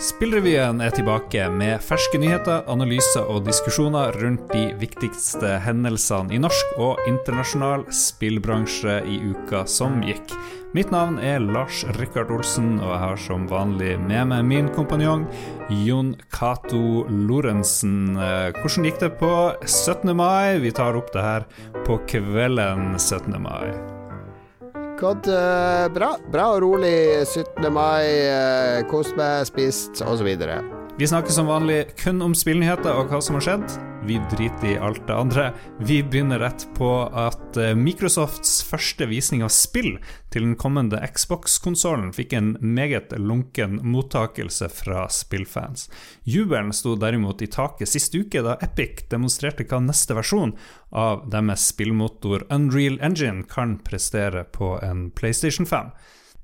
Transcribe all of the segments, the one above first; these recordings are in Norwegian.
Spillrevyen er tilbake med ferske nyheter, analyser og diskusjoner rundt de viktigste hendelsene i norsk og internasjonal spillbransje i uka som gikk. Mitt navn er Lars Rikard Olsen, og jeg har som vanlig med meg min kompanjong Jon Cato Lorentzen. Hvordan gikk det på 17. mai? Vi tar opp det her på kvelden 17. mai gått uh, bra. Bra og rolig 17. mai. Uh, kost meg, spist osv. Vi snakker som vanlig kun om spillnyheter og hva som har skjedd. Vi driter i alt det andre. Vi begynner rett på at eh, Microsofts første visning av spill til den kommende Xbox-konsollen fikk en meget lunken mottakelse fra spillfans. Jubelen sto derimot i taket sist uke da Epic demonstrerte hva neste versjon av deres spillmotor Unreal Engine kan prestere på en PlayStation 5.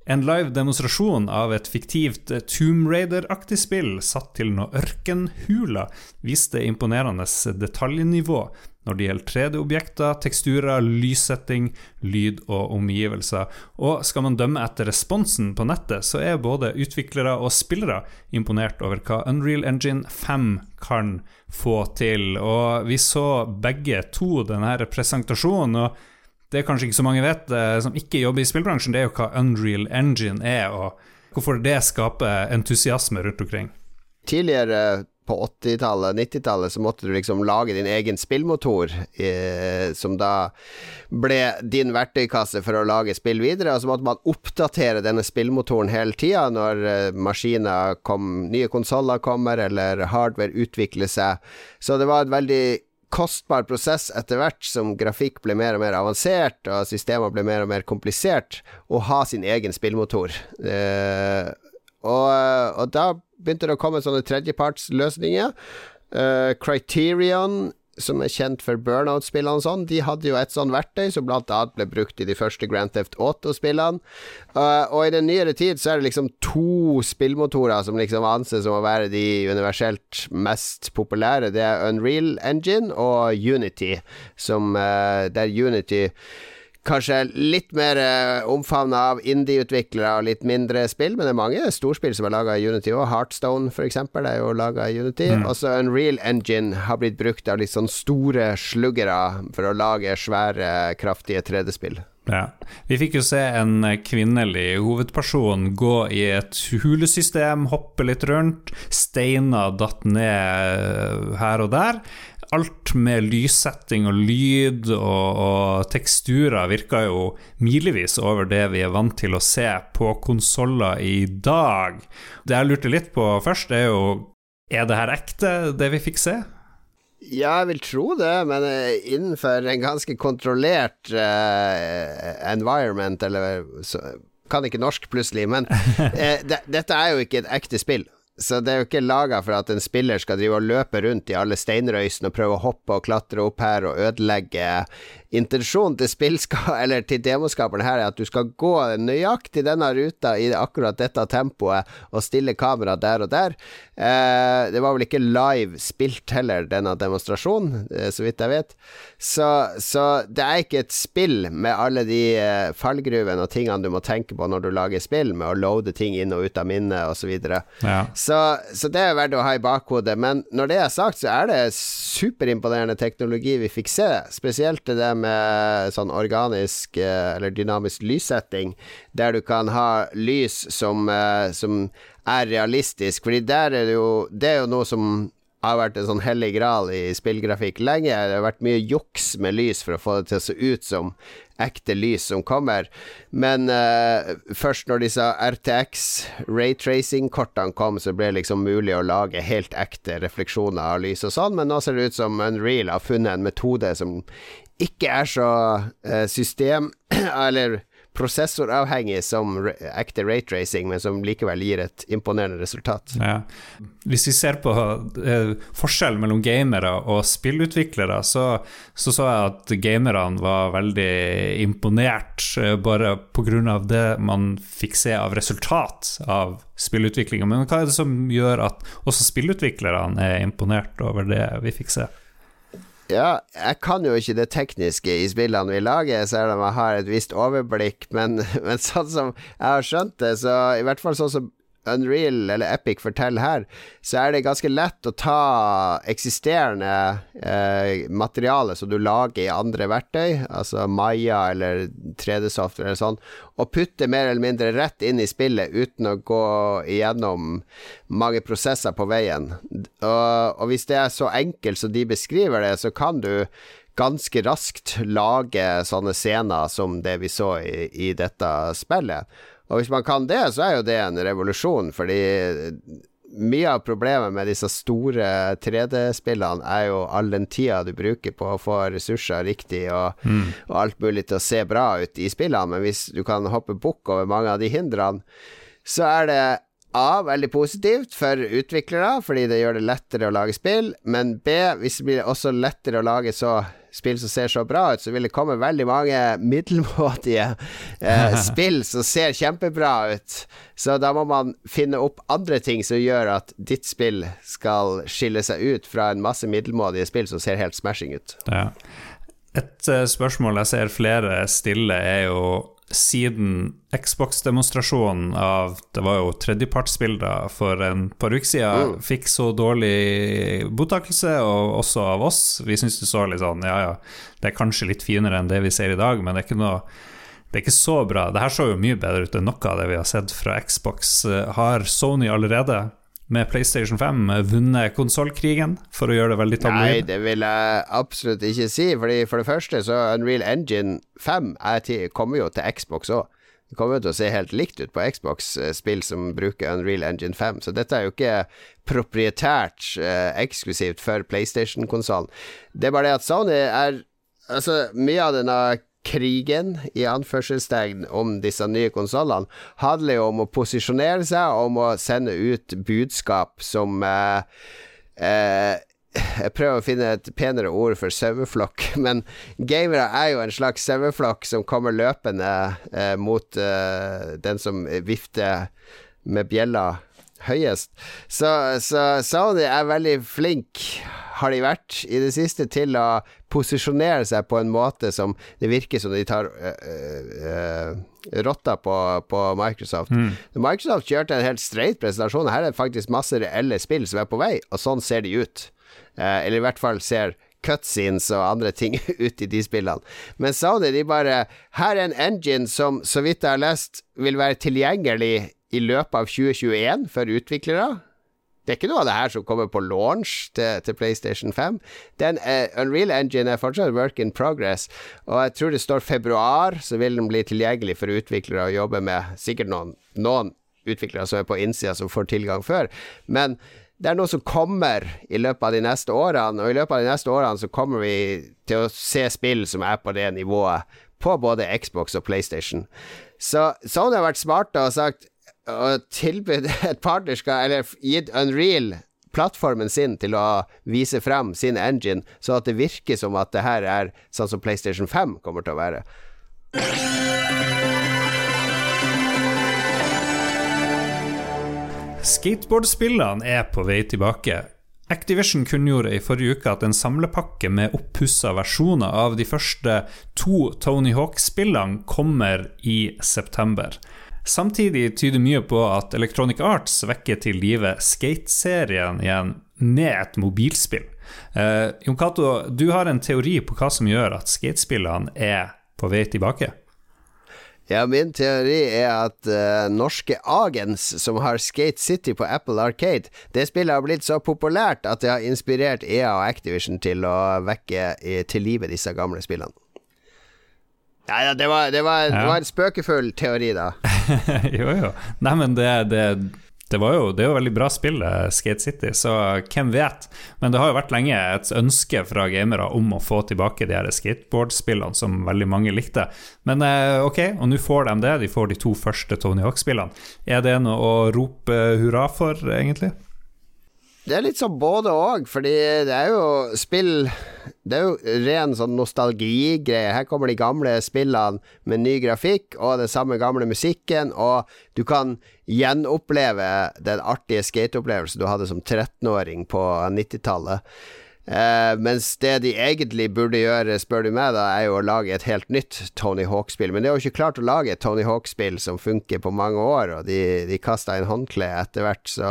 En live demonstrasjon av et fiktivt Tomb Raider-aktig spill satt til noe ørkenhula viste imponerende detaljnivå når det gjelder 3D-objekter, teksturer, lyssetting, lyd og omgivelser. Og skal man dømme etter responsen på nettet, så er både utviklere og spillere imponert over hva Unreal Engine 5 kan få til. Og vi så begge to denne presentasjonen. og det er kanskje ikke så mange vet, eh, som ikke jobber i spillbransjen, det er jo hva Unreal Engine er, og hvorfor det skaper entusiasme rundt omkring. Tidligere på 80-tallet, 90-tallet, så måtte du liksom lage din egen spillmotor, eh, som da ble din verktøykasse for å lage spill videre. Og så måtte man oppdatere denne spillmotoren hele tida når eh, maskiner kom, nye konsoller kommer, eller hardware utvikler seg. Så det var et veldig kostbar prosess etter hvert som grafikk ble mer og mer avansert, og systemer ble mer og mer komplisert, å ha sin egen spillmotor. Eh, og, og, da begynte det å komme sånne tredjepartsløsninger. Eh, Criterion som er kjent for burnout-spillene og sånn, de hadde jo et sånn verktøy som blant annet ble brukt i de første Grand Theft Auto-spillene. Uh, og i den nyere tid så er det liksom to spillmotorer som liksom anses som å være de universelt mest populære. Det er Unreal Engine og Unity, som uh, Der Unity kanskje litt mer uh, omfavna av indie-utviklere og litt mindre spill, men det er mange storspill som er laga i Unity òg. Heartstone, for eksempel, er jo laga i Unity. Mm. Også Unreal Engine har blitt brukt av litt sånn store sluggere for å lage svære, kraftige 3D-spill. Ja. Vi fikk jo se en kvinnelig hovedperson gå i et hulesystem, hoppe litt rundt. Steiner datt ned her og der alt med lyssetting og lyd og, og teksturer virker jo milevis over det vi er vant til å se på konsoller i dag. Det jeg lurte litt på først, er jo Er det her ekte, det vi fikk se? Ja, jeg vil tro det, men eh, innenfor en ganske kontrollert uh, environment, eller så, Kan ikke norsk, plutselig, men uh, det, dette er jo ikke et ekte spill. Så det er jo ikke laga for at en spiller skal drive og løpe rundt i alle steinrøysene og prøve å hoppe og klatre opp her og ødelegge intensjonen til spillska, eller til demoskaperen her er at du skal gå nøyaktig denne ruta i akkurat dette tempoet og stille kamera der og der. Eh, det var vel ikke live spilt heller, denne demonstrasjonen, eh, så vidt jeg vet. Så, så, det er ikke et spill med alle de eh, fallgruvene og tingene du må tenke på når du lager spill, med å loade ting inn og ut av minnet osv. Så, ja. så Så det er verdt å ha i bakhodet. Men når det er sagt, så er det superimponerende teknologi vi fikk se, spesielt det med sånn organisk eh, eller dynamisk lyssetting, der du kan ha lys som, eh, som er realistisk. Fordi der er det jo Det er jo noe som har vært en sånn hellig gral i spillgrafikk lenge. Det har vært mye juks med lys for å få det til å se ut som ekte lys som kommer. Men uh, først når disse RTX raytracing-kortene kom, så ble det liksom mulig å lage helt ekte refleksjoner av lys og sånn. Men nå ser det ut som Unreal har funnet en metode som ikke er så uh, system... eller prosessoravhengig som ekte rate-racing, men som likevel gir et imponerende resultat. Ja. Hvis vi ser på uh, forskjellen mellom gamere og spillutviklere, så, så så jeg at gamerne var veldig imponert uh, bare pga. det man fikk se av resultat av spillutviklinga. Men hva er det som gjør at også spillutviklerne er imponert over det vi fikk se? Ja, jeg kan jo ikke det tekniske i spillene vi lager, selv om jeg har et visst overblikk, men, men sånn som jeg har skjønt det, så i hvert fall sånn som Unreal eller Epic forteller her, så er det ganske lett å ta eksisterende eh, materiale som du lager i andre verktøy, altså Maya eller 3D-software eller sånn, og putte mer eller mindre rett inn i spillet uten å gå igjennom mange prosesser på veien. Og, og hvis det er så enkelt som de beskriver det, så kan du ganske raskt lage sånne scener som det vi så i, i dette spillet. Og hvis man kan det, så er jo det en revolusjon, fordi mye av problemet med disse store 3D-spillene er jo all den tida du bruker på å få ressurser riktig og, mm. og, alt mulig til å se bra ut i spillene, men hvis du kan hoppe bukk over mange av de hindrene, så er det A. Veldig positivt for utviklere, fordi det gjør det lettere å lage spill. Men B. Hvis det blir også lettere å lage så spill som ser så bra ut, så vil det komme veldig mange middelmådige eh, spill som ser kjempebra ut. Så da må man finne opp andre ting som gjør at ditt spill skal skille seg ut fra en masse middelmådige spill som ser helt smashing ut. Ja. Et uh, spørsmål jeg ser flere stille, er jo siden Xbox-demonstrasjonen av Det var jo tredjepartsbilder for en par uker siden, mm. fikk så dårlig mottakelse, og også av oss. Vi syns det så litt sånn Ja, ja, det er kanskje litt finere enn det vi ser i dag, men det er ikke noe det er ikke så bra. Det her så jo mye bedre ut enn noe av det vi har sett fra Xbox. Har Sony allerede med PlayStation 5 vunnet konsollkrigen, for å gjøre det veldig tabloid? Nei, det vil jeg absolutt ikke si. Fordi For det første, så Unreal Engine 5 til, kommer jo til Xbox òg. Det kommer jo til å se helt likt ut på Xbox-spill som bruker Unreal Engine 5. Så dette er jo ikke proprietært eh, eksklusivt for PlayStation-konsollen. Det er bare det at Sony er Altså, mye av denne krigen, i anførselstegn, om disse nye konsollene, handler jo om å posisjonere seg, og om å sende ut budskap som eh, eh, jeg prøver å finne et penere ord for saueflokk, men gamere er jo en slags saueflokk som kommer løpende eh, mot eh, den som vifter med bjella høyest. Så, så Sony er veldig flink har de vært i det siste til å posisjonere seg på en måte som det virker som de tar øh, øh, rotta på, på Microsoft. Mm. Microsoft kjørte en helt streit presentasjon. Her er det faktisk masse reelle spill som er på vei, og sånn ser de ut. Eh, eller i hvert fall ser cutscenes og andre ting ut i de spillene. Men Sony, de bare Her er en engine som, så vidt jeg har lest, vil være tilgjengelig i løpet av 2021 for utviklere. Det er ikke noe av det her som kommer på launch til, til PlayStation 5. Den uh, Unreal Engine er fortsatt work in progress, og jeg tror det står februar, så vil den bli tilgjengelig for utviklere å jobbe med. Sikkert noen, noen utviklere som er på innsida, som får tilgang før. Men det er noe som kommer i løpet av de neste årene, og i løpet av de neste årene så kommer vi til å se spill som er på det nivået på både Xbox og PlayStation. Så Sony har vært smarte og sagt og tilbudt et partnerskap, eller gitt Unreal plattformen sin til å vise frem sin engine, så at det virker som at det her er sånn som PlayStation 5 kommer til å være. Skateboardspillene er på vei tilbake. Activision kunngjorde i forrige uke at en samlepakke med oppussa versjoner av de første to Tony Hawk-spillene kommer i september. Samtidig tyder mye på at Electronic Arts vekker til live Skate-serien igjen med et mobilspill. Eh, Jon Cato, du har en teori på hva som gjør at skatespillene er på vei tilbake? Ja, min teori er at uh, norske Agens, som har Skate City på Apple Arcade, det spillet har blitt så populært at det har inspirert EA og Activision til å vekke i, til live disse gamle spillene. Nei, det var, det, var, det var en spøkefull teori, da. jo, jo. Nei, men det, det, det var jo, det er jo veldig bra spill, eh, Skate City, så hvem vet? Men det har jo vært lenge et ønske fra gamere om å få tilbake de her skateboardspillene som veldig mange likte. Men eh, ok, og nå får de det. De får de to første Tony Hawk-spillene. Er det noe å rope hurra for, egentlig? Det er litt sånn både òg, fordi det er jo spill Det er jo ren sånn nostalgigreie. Her kommer de gamle spillene med ny grafikk og den samme gamle musikken, og du kan gjenoppleve den artige skateopplevelsen du hadde som 13-åring på 90-tallet. Eh, mens det de egentlig burde gjøre, spør du meg, da, er jo å lage et helt nytt Tony Hawk-spill. Men de har jo ikke klart å lage et Tony Hawk-spill som funker på mange år, og de, de kasta inn håndkleet etter hvert, så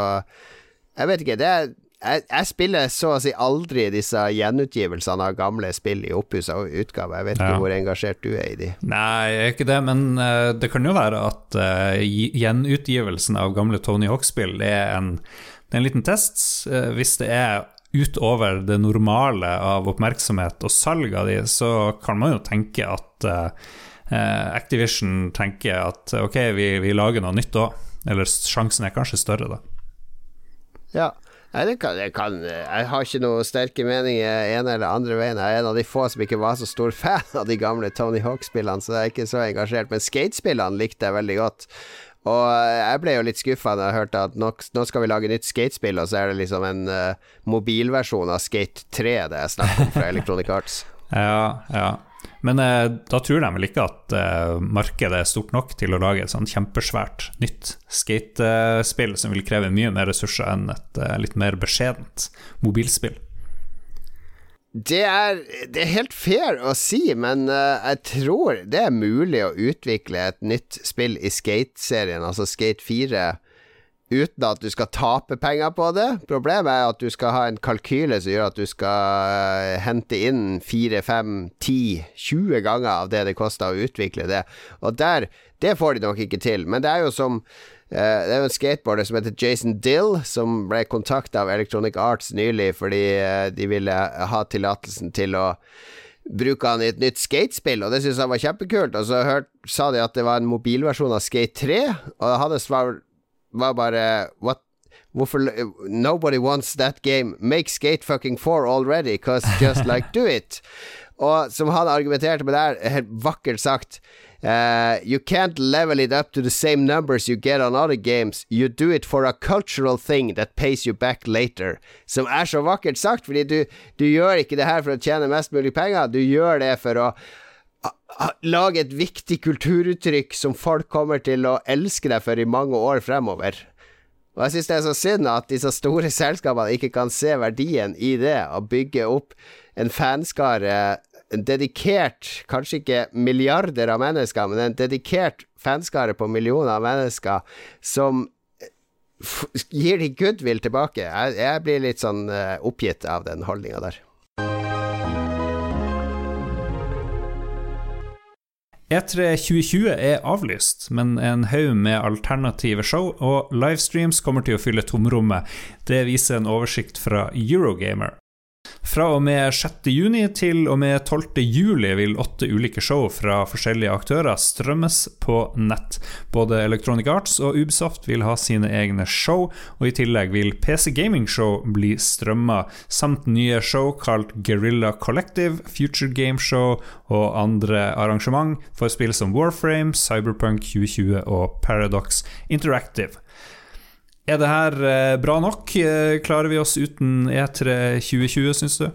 jeg vet ikke. Det er jeg, jeg, spiller så å si aldri disse gjenutgivelsene av gamle spill i oppussa utgave. Jeg vet ikke hvor engasjert du er i de. Nei, jeg er ikke det, men uh, det kan jo være at uh, gjenutgivelsen av gamle Tony Hawk-spill er, er, en liten test. Uh, hvis det er utover det normale av oppmerksomhet og salg av de, så kan man jo tenke at Activision tenker at ok, vi, vi lager noe nytt òg. Eller sjansen er kanskje større, da. Ja. Nei, det kan, det kan, Jeg har ikke noen sterke meninger ene eller andre veien. Jeg er en av de få som ikke var så stor fan av de gamle Tony Hawk-spillene, så jeg er ikke så engasjert. Men skatespillene likte jeg veldig godt. Og jeg ble jo litt skuffa da jeg hørte at nå, nå, skal vi lage nytt skatespill, og så er det liksom en uh, mobilversjon av Skate 3 det er snakk om fra Electronic Arts. ja, ja. Men eh, da tror de vel ikke at eh, markedet er stort nok til å lage et sånn kjempesvært nytt skatespill som vil kreve mye mer ressurser enn et eh, litt mer beskjedent mobilspill. Det er, det er, helt fair å si, men uh, jeg tror det er mulig å utvikle et nytt spill i Skate-serien, altså Skate 4, uten at du skal tape penger på det. Problemet er at du skal ha en kalkyle som gjør at du skal uh, hente inn 4, 5, 10, 20 ganger av det det koster å utvikle det. Og der Det får de nok ikke til. Men det er jo som uh, Det er jo en skateboarder som heter Jason Dill, som ble kontakta av Electronic Arts nylig fordi uh, de ville ha tillatelsen til å bruke han i et nytt skatespill, og det syntes han var kjempekult. Og så hørte, sa de at det var en mobilversjon av Skate 3, og det hadde svar var bare What Hvorfor Nobody wants that game. Make Skate fucking 4 already, cause just like do it. Og som han argumenterte med der, helt vakkert sagt uh, You can't level it up to the same numbers you get on other games. You do it for a cultural thing that pays you back later. Som er så vakkert sagt, fordi du, du gjør ikke det her for å tjene mest mulig penger, du gjør det for å lage et viktig kulturuttrykk som folk kommer til å elske deg for i mange år fremover. Og jeg synes det er så synd at disse store selskapene ikke kan se verdien i det, og bygge opp en fanskare, en dedikert, kanskje ikke milliarder av mennesker, men en dedikert fanskare på millioner av mennesker, som gir de goodwill tilbake. Jeg, jeg blir litt sånn uh, oppgitt av den holdninga der. E3 2020 er avlyst, men en haug med alternative show og livestreams kommer til å fylle tomrommet. Det viser en oversikt fra Eurogamer. Fra og med 6.6 til og med 12.7 vil åtte ulike show fra forskjellige aktører strømmes på nett. Både Electronic Arts og Ubisoft vil ha sine egne show, og i tillegg vil PC Gaming Show bli strømma, samt nye show kalt Guerrilla Collective, Future Game Show og andre arrangement for spill som Warframe, Cyberpunk 2020 og Paradox Interactive. Er det her eh, bra nok? Eh, klarer vi oss uten E3 2020, syns du?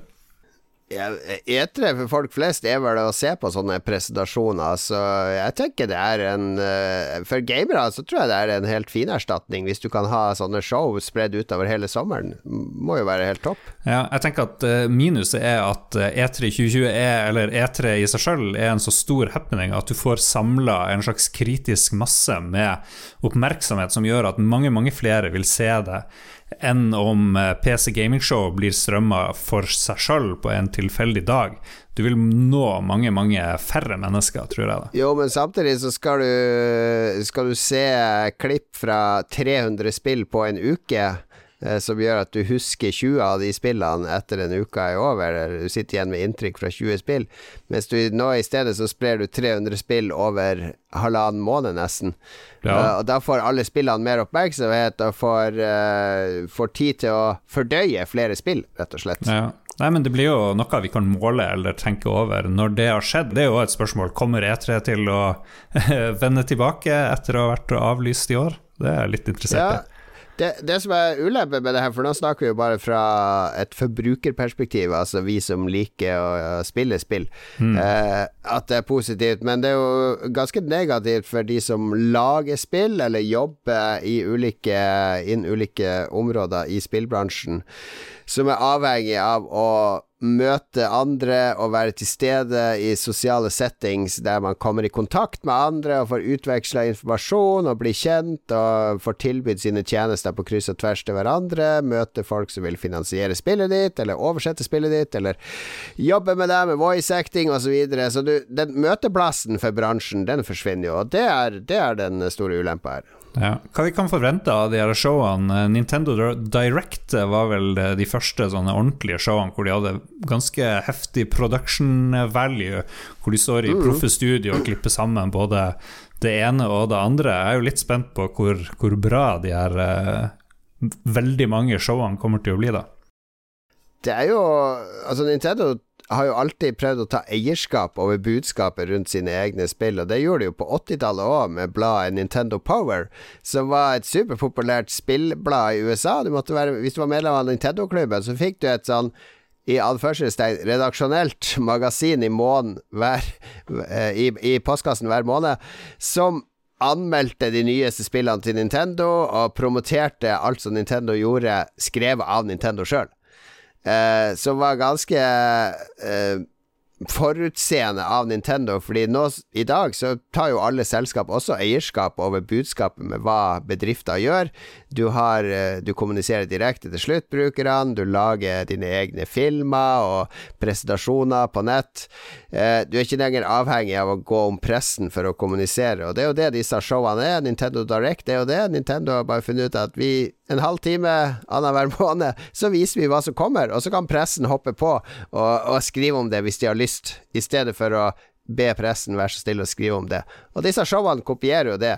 E3 for folk flest er vel å se på sånne presentasjoner, så jeg tenker det er en eh, For gamere så tror jeg det er en helt fin erstatning, hvis du kan ha sånne show spredd utover hele sommeren. Må jo være helt topp. Ja, jeg tenker at eh, minuset er at E3 eh, e 2020 er, eller E3 i seg sjøl, er en så stor happening at du får samla en slags kritisk masse med oppmerksomhet som gjør at mange, mange flere vil se det enn om eh, PC Gaming Show blir strømma for seg sjøl på en tilfeldig dag. Du vil nå mange, mange færre mennesker, tror jeg. da Jo, men samtidig så skal du, skal du se klipp fra 300 spill på en uke. Eh, som gjør at du husker 20 av de spillene etter en uke er over. Du sitter igjen med inntrykk fra 20 spill. Mens du nå i stedet så sprer du 300 spill over halvannen måned, nesten. Ja. Uh, og da får alle spillene mer oppmerksomhet, og får, uh, får, tid til å fordøye flere spill, rett og slett. Ja. Nei, men Det blir jo noe vi kan måle eller tenke over når det har skjedd. Det er jo et spørsmål. Kommer E3 til å vende tilbake etter å ha vært avlyst i år? Det er litt interessert. Ja. Det, det, som er ulempen med det her, for nå snakker vi jo bare fra et forbrukerperspektiv, altså vi som liker å spille spill, mm. eh, at det er positivt. Men det er jo ganske negativt for de som lager spill, eller jobber i ulike, innen ulike områder i spillbransjen, som er avhengig av å møte andre og være til stede i sosiale settings der man kommer i kontakt med andre og får utveksla informasjon og blir kjent og får tilbudt sine tjenester på kryss og tvers til hverandre, møte folk som vil finansiere spillet ditt, eller oversette spillet ditt, eller jobbe med deg med voice acting osv. Så, videre. så du, den møteplassen for bransjen, den forsvinner jo, og det er, det er den store ulempa her. Ja. Hva vi kan forvente av de her showene? Nintendo Direct var vel de første sånne ordentlige showene hvor de hadde ganske heftig production value, hvor de står i mm. proffe studio og klipper sammen både det ene og det andre. Jeg er jo litt spent på hvor, hvor bra de her uh, veldig mange showene kommer til å bli, da. Det er jo Altså, Nintendo har jo alltid prøvd å ta eierskap over budskapet rundt sine egne spill, og det gjorde de jo på 80-tallet òg, med bladet Nintendo Power, som var et superpopulært spillblad i USA. Du være, hvis du var medlem av Nintendo-klubben, så fikk du et sånn i anførselstegn redaksjonelt magasin i måned, hver eh, i, i postkassen hver måned, som anmeldte de nyeste spillene til Nintendo og promoterte alt som Nintendo gjorde, skrevet av Nintendo sjøl eh, som var ganske eh, forutseende av Nintendo, fordi nå i dag så tar jo alle selskap også eierskap over budskapet med hva bedrifter gjør. Du, har, eh, du kommuniserer direkte til sluttbrukerne, du lager dine egne filmer og presentasjoner på nett. Eh, du er ikke lenger avhengig av å gå om pressen for å kommunisere, og det er jo det disse showene er. Nintendo Direct er jo det. Nintendo har bare funnet ut at vi en halv time annenhver måned, så viser vi hva som kommer, og så kan pressen hoppe på og, og skrive om det hvis de har lyst, i stedet for å be pressen være så stille og skrive om det. Og disse showene kopierer jo det.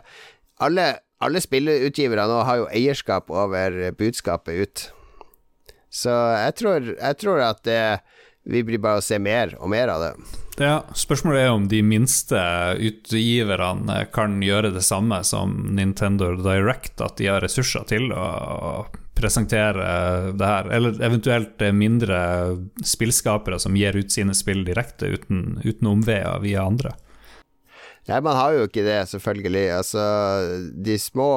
Alle, alle spilleutgivere nå har jo eierskap over budskapet ut. Så jeg tror, jeg tror at det, vi blir bare å se mer og mer av det. Ja, spørsmålet er om de minste utgiverne kan gjøre det samme som Nintendo Direct, at de har ressurser til å presentere det her. Eller eventuelt mindre spillskapere som gir ut sine spill direkte uten, uten omveier via andre. Nei, man har jo ikke det, selvfølgelig. Altså, de små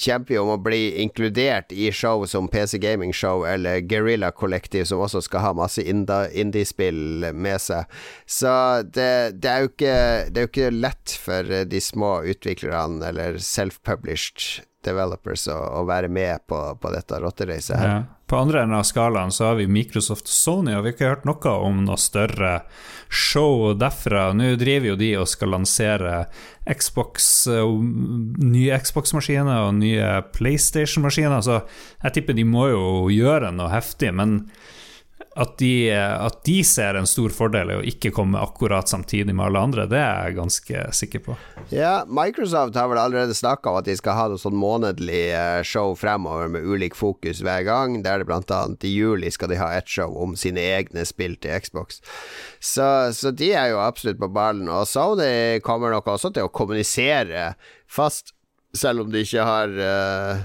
kjemper jo om å bli inkludert i show som PC Gaming Show eller Guerrilla Collective, som også skal ha masse indiespill med seg. Så det, det, er ikke, det, er jo ikke, lett for de små utviklerne eller self-published developers å, å, være med på, på dette rottereiset her. Ja. På andre enden av skalaen så har vi Microsoft og Sony, og vi har ikke hørt noe om noe større show derfra. Nå driver jo de og skal lansere Xbox, eh, nye Xbox-maskiner og nye PlayStation-maskiner, så jeg tipper de må jo gjøre noe heftig. men at de, at de, ser en stor fordel i å ikke komme akkurat samtidig med alle andre, det er jeg ganske sikker på. Ja, Microsoft har vel allerede snakka om at de skal ha noe sånn månedlig eh, show fremover med ulik fokus hver gang. Der det blant annet i juli skal de ha ett show om sine egne spill til Xbox. Så, så de er jo absolutt på ballen. Og Sony kommer nok også til å kommunisere fast selv om de ikke har uh,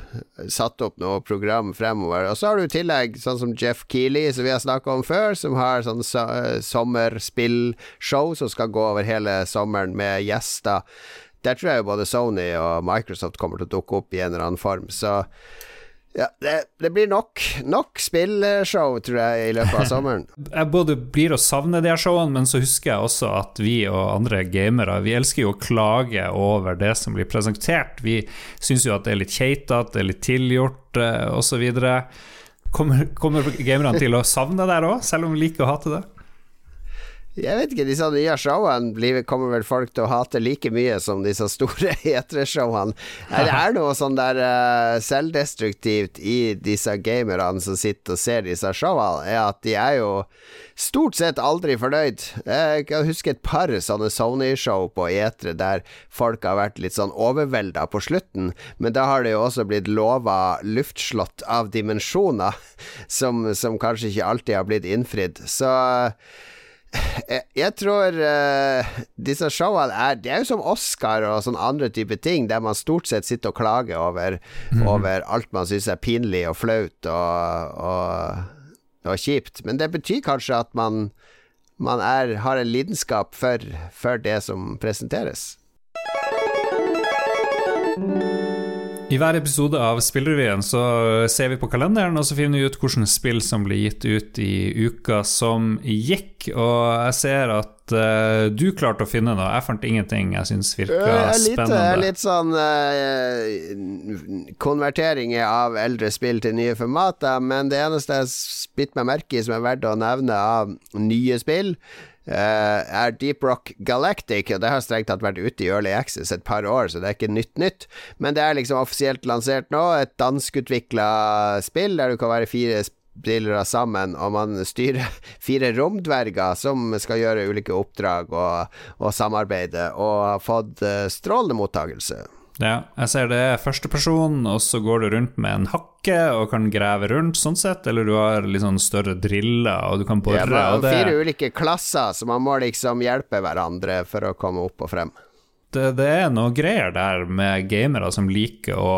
satt opp noe program fremover. Og så har du i tillegg sånn som Jeff Keeley, som vi har snakka om før, som har sånn so sommerspillshow som skal gå over hele sommeren med gjester. Der tror jeg jo både Sony og Microsoft kommer til å dukke opp i en eller annen form. Så ja, det, det, blir nok Nok spillshow, tror jeg, i løpet av sommeren. jeg både blir å savne de her showene, men så husker jeg også at vi og andre gamere Vi elsker jo å klage over det som blir presentert. Vi syns jo at det er litt keitete, det er litt tilgjort eh, osv. Kommer, kommer gamerne til å savne det der òg, selv om vi liker å hate det? Jeg vet ikke, disse nye showene kommer vel folk til å hate like mye som disse store E3-showene. Det er noe sånn der uh, selvdestruktivt i disse gamerne som sitter og ser disse showene, er at de er jo stort sett aldri fornøyd. Jeg kan huske et par sånne Sony-show på E3 der folk har vært litt sånn overvelda på slutten, men da har det jo også blitt lova luftslott av dimensjoner som, som kanskje ikke alltid har blitt innfridd. Så jeg tror uh, disse showene er Det er jo som Oscar og sånne andre typer ting, der man stort sett sitter og klager over, mm. over alt man syns er pinlig og flaut og, og, og, kjipt. Men det betyr kanskje at man, man er, har en lidenskap for, for det som presenteres. I hver episode av Spillrevyen så ser vi på kalenderen og så finner vi ut hvilke spill som blir gitt ut i uka som gikk. Og jeg ser at uh, du klarte å finne noe. Jeg fant ingenting jeg syns virka Det er Litt sånn uh, konverteringer av eldre spill til nye formater, men det eneste jeg spitt meg merke i som er verdt å nevne av nye spill, er Deep Rock Galactic, og det har strengt tatt vært ute i Early Access et par år, så det er ikke nytt nytt. Men det er liksom offisielt lansert nå, et danskutvikla spill der du kan være fire spillere sammen, og man styrer fire romdverger som skal gjøre ulike oppdrag og, og samarbeide, og har fått uh, strålende mottakelse. Ja, jeg ser det er førsteperson, og så går du rundt med en hakke og kan grave rundt, sånn sett, eller du har litt sånn større driller, og du kan bore. Ja, det... Fire ulike klasser, så man må liksom hjelpe hverandre for å komme opp og frem. Det, det er noe greier der med gamere som liker å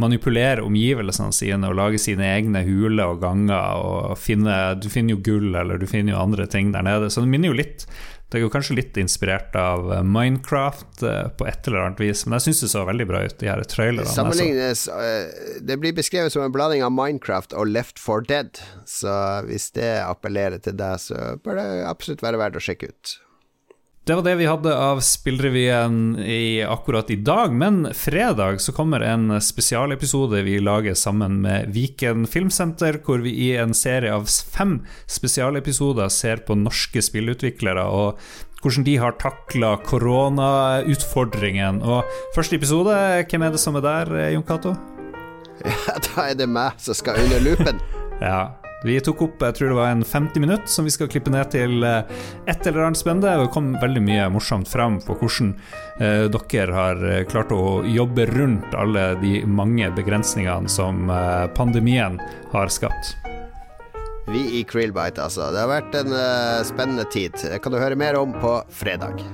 manipulere omgivelsene sine og lage sine egne huler og ganger. og finne, Du finner jo gull, eller du finner jo andre ting der nede. Så det minner jo litt det er jo kanskje litt inspirert av Minecraft eh, på et eller annet vis, men jeg syns det så veldig bra ut, de her trailerne. Sammenlignes eh, Det blir beskrevet som en blanding av Minecraft og Left for Dead, så hvis det appellerer til deg, så bør det absolutt være verdt å sjekke ut. Det var det vi hadde av Spillrevyen i, akkurat i dag, men fredag så kommer en spesialepisode vi lager sammen med Viken Filmsenter, hvor vi i en serie av fem spesialepisoder ser på norske spillutviklere og hvordan de har takla koronautfordringen. Og første episode, hvem er det som er der, Jon Cato? Ja, da er det meg som skal under loopen. ja, vi tok opp jeg tror det var en 50 minutt som vi skal klippe ned til eh, et eller annet spennende. Det kom veldig mye morsomt fram på hvordan eh, dere har eh, klart å jobbe rundt alle de mange begrensningene som eh, pandemien har skapt. Vi i Krillbite, altså. Det har vært en uh, spennende tid. Det kan du høre mer om på fredag.